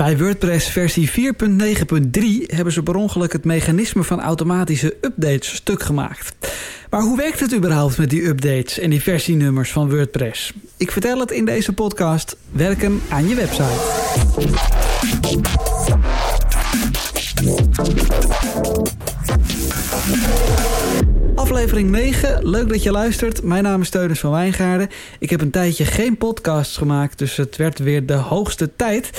Bij WordPress versie 4.9.3 hebben ze per ongeluk het mechanisme van automatische updates stuk gemaakt. Maar hoe werkt het überhaupt met die updates en die versienummers van WordPress? Ik vertel het in deze podcast Werken aan je website. Aflevering 9, leuk dat je luistert. Mijn naam is Teunis van Wijngaarden. Ik heb een tijdje geen podcasts gemaakt, dus het werd weer de hoogste tijd.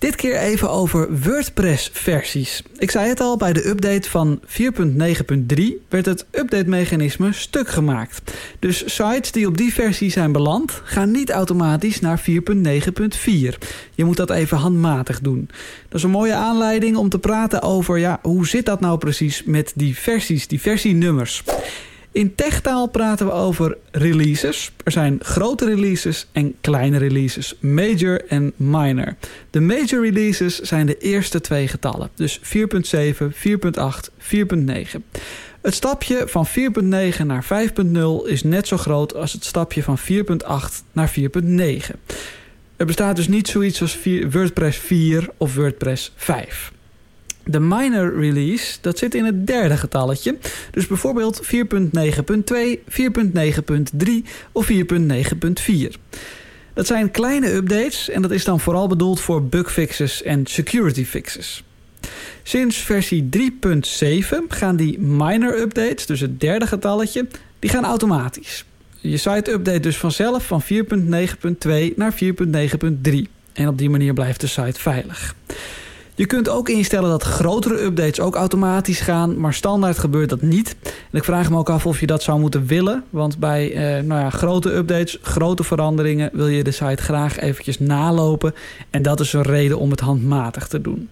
Dit keer even over WordPress-versies. Ik zei het al, bij de update van 4.9.3 werd het update-mechanisme stuk gemaakt. Dus sites die op die versie zijn beland, gaan niet automatisch naar 4.9.4. Je moet dat even handmatig doen. Dat is een mooie aanleiding om te praten over ja, hoe zit dat nou precies met die versies, die versienummers. In techtaal praten we over releases. Er zijn grote releases en kleine releases, major en minor. De major releases zijn de eerste twee getallen, dus 4.7, 4.8, 4.9. Het stapje van 4.9 naar 5.0 is net zo groot als het stapje van 4.8 naar 4.9. Er bestaat dus niet zoiets als WordPress 4 of WordPress 5. De minor release, dat zit in het derde getalletje. Dus bijvoorbeeld 4.9.2, 4.9.3 of 4.9.4. Dat zijn kleine updates en dat is dan vooral bedoeld voor bugfixes en security fixes. Sinds versie 3.7 gaan die minor updates, dus het derde getalletje, die gaan automatisch. Je site update dus vanzelf van 4.9.2 naar 4.9.3. En op die manier blijft de site veilig. Je kunt ook instellen dat grotere updates ook automatisch gaan, maar standaard gebeurt dat niet. En ik vraag me ook af of je dat zou moeten willen, want bij eh, nou ja, grote updates, grote veranderingen wil je de site graag eventjes nalopen. En dat is een reden om het handmatig te doen.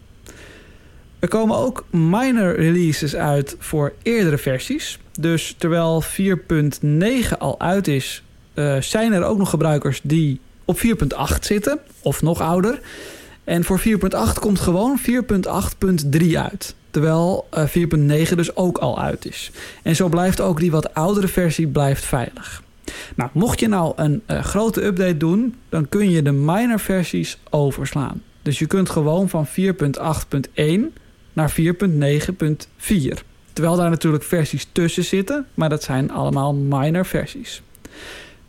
Er komen ook minor releases uit voor eerdere versies. Dus terwijl 4.9 al uit is, uh, zijn er ook nog gebruikers die op 4.8 zitten, of nog ouder. En voor 4.8 komt gewoon 4.8.3 uit. Terwijl 4.9 eh, dus ook al uit is. En zo blijft ook die wat oudere versie blijft veilig. Nou, mocht je nou een uh, grote update doen, dan kun je de minor versies overslaan. Dus je kunt gewoon van 4.8.1 naar 4.9.4. Terwijl daar natuurlijk versies tussen zitten, maar dat zijn allemaal minor versies.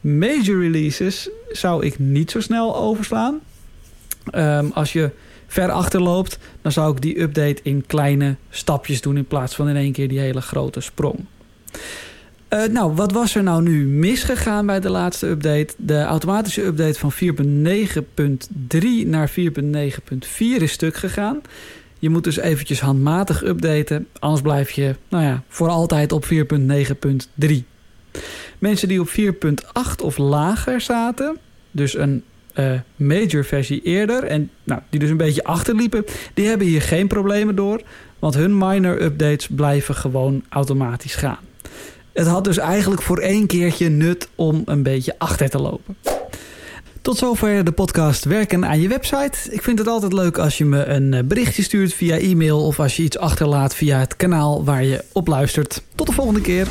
Major releases zou ik niet zo snel overslaan. Ehm, als je ver achterloopt, dan zou ik die update in kleine stapjes doen in plaats van in één keer die hele grote sprong. Uh, nou, wat was er nou nu misgegaan bij de laatste update? De automatische update van 4.9.3 naar 4.9.4 is stuk gegaan. Je moet dus eventjes handmatig updaten, anders blijf je nou ja, voor altijd op 4.9.3. Mensen die op 4.8 of lager zaten, dus een uh, major versie eerder... en nou, die dus een beetje achterliepen... die hebben hier geen problemen door... want hun minor updates blijven gewoon automatisch gaan. Het had dus eigenlijk voor één keertje nut om een beetje achter te lopen. Tot zover de podcast Werken aan je website. Ik vind het altijd leuk als je me een eh, berichtje stuurt via e-mail... of als je iets achterlaat via het kanaal waar je op luistert. Tot de volgende keer.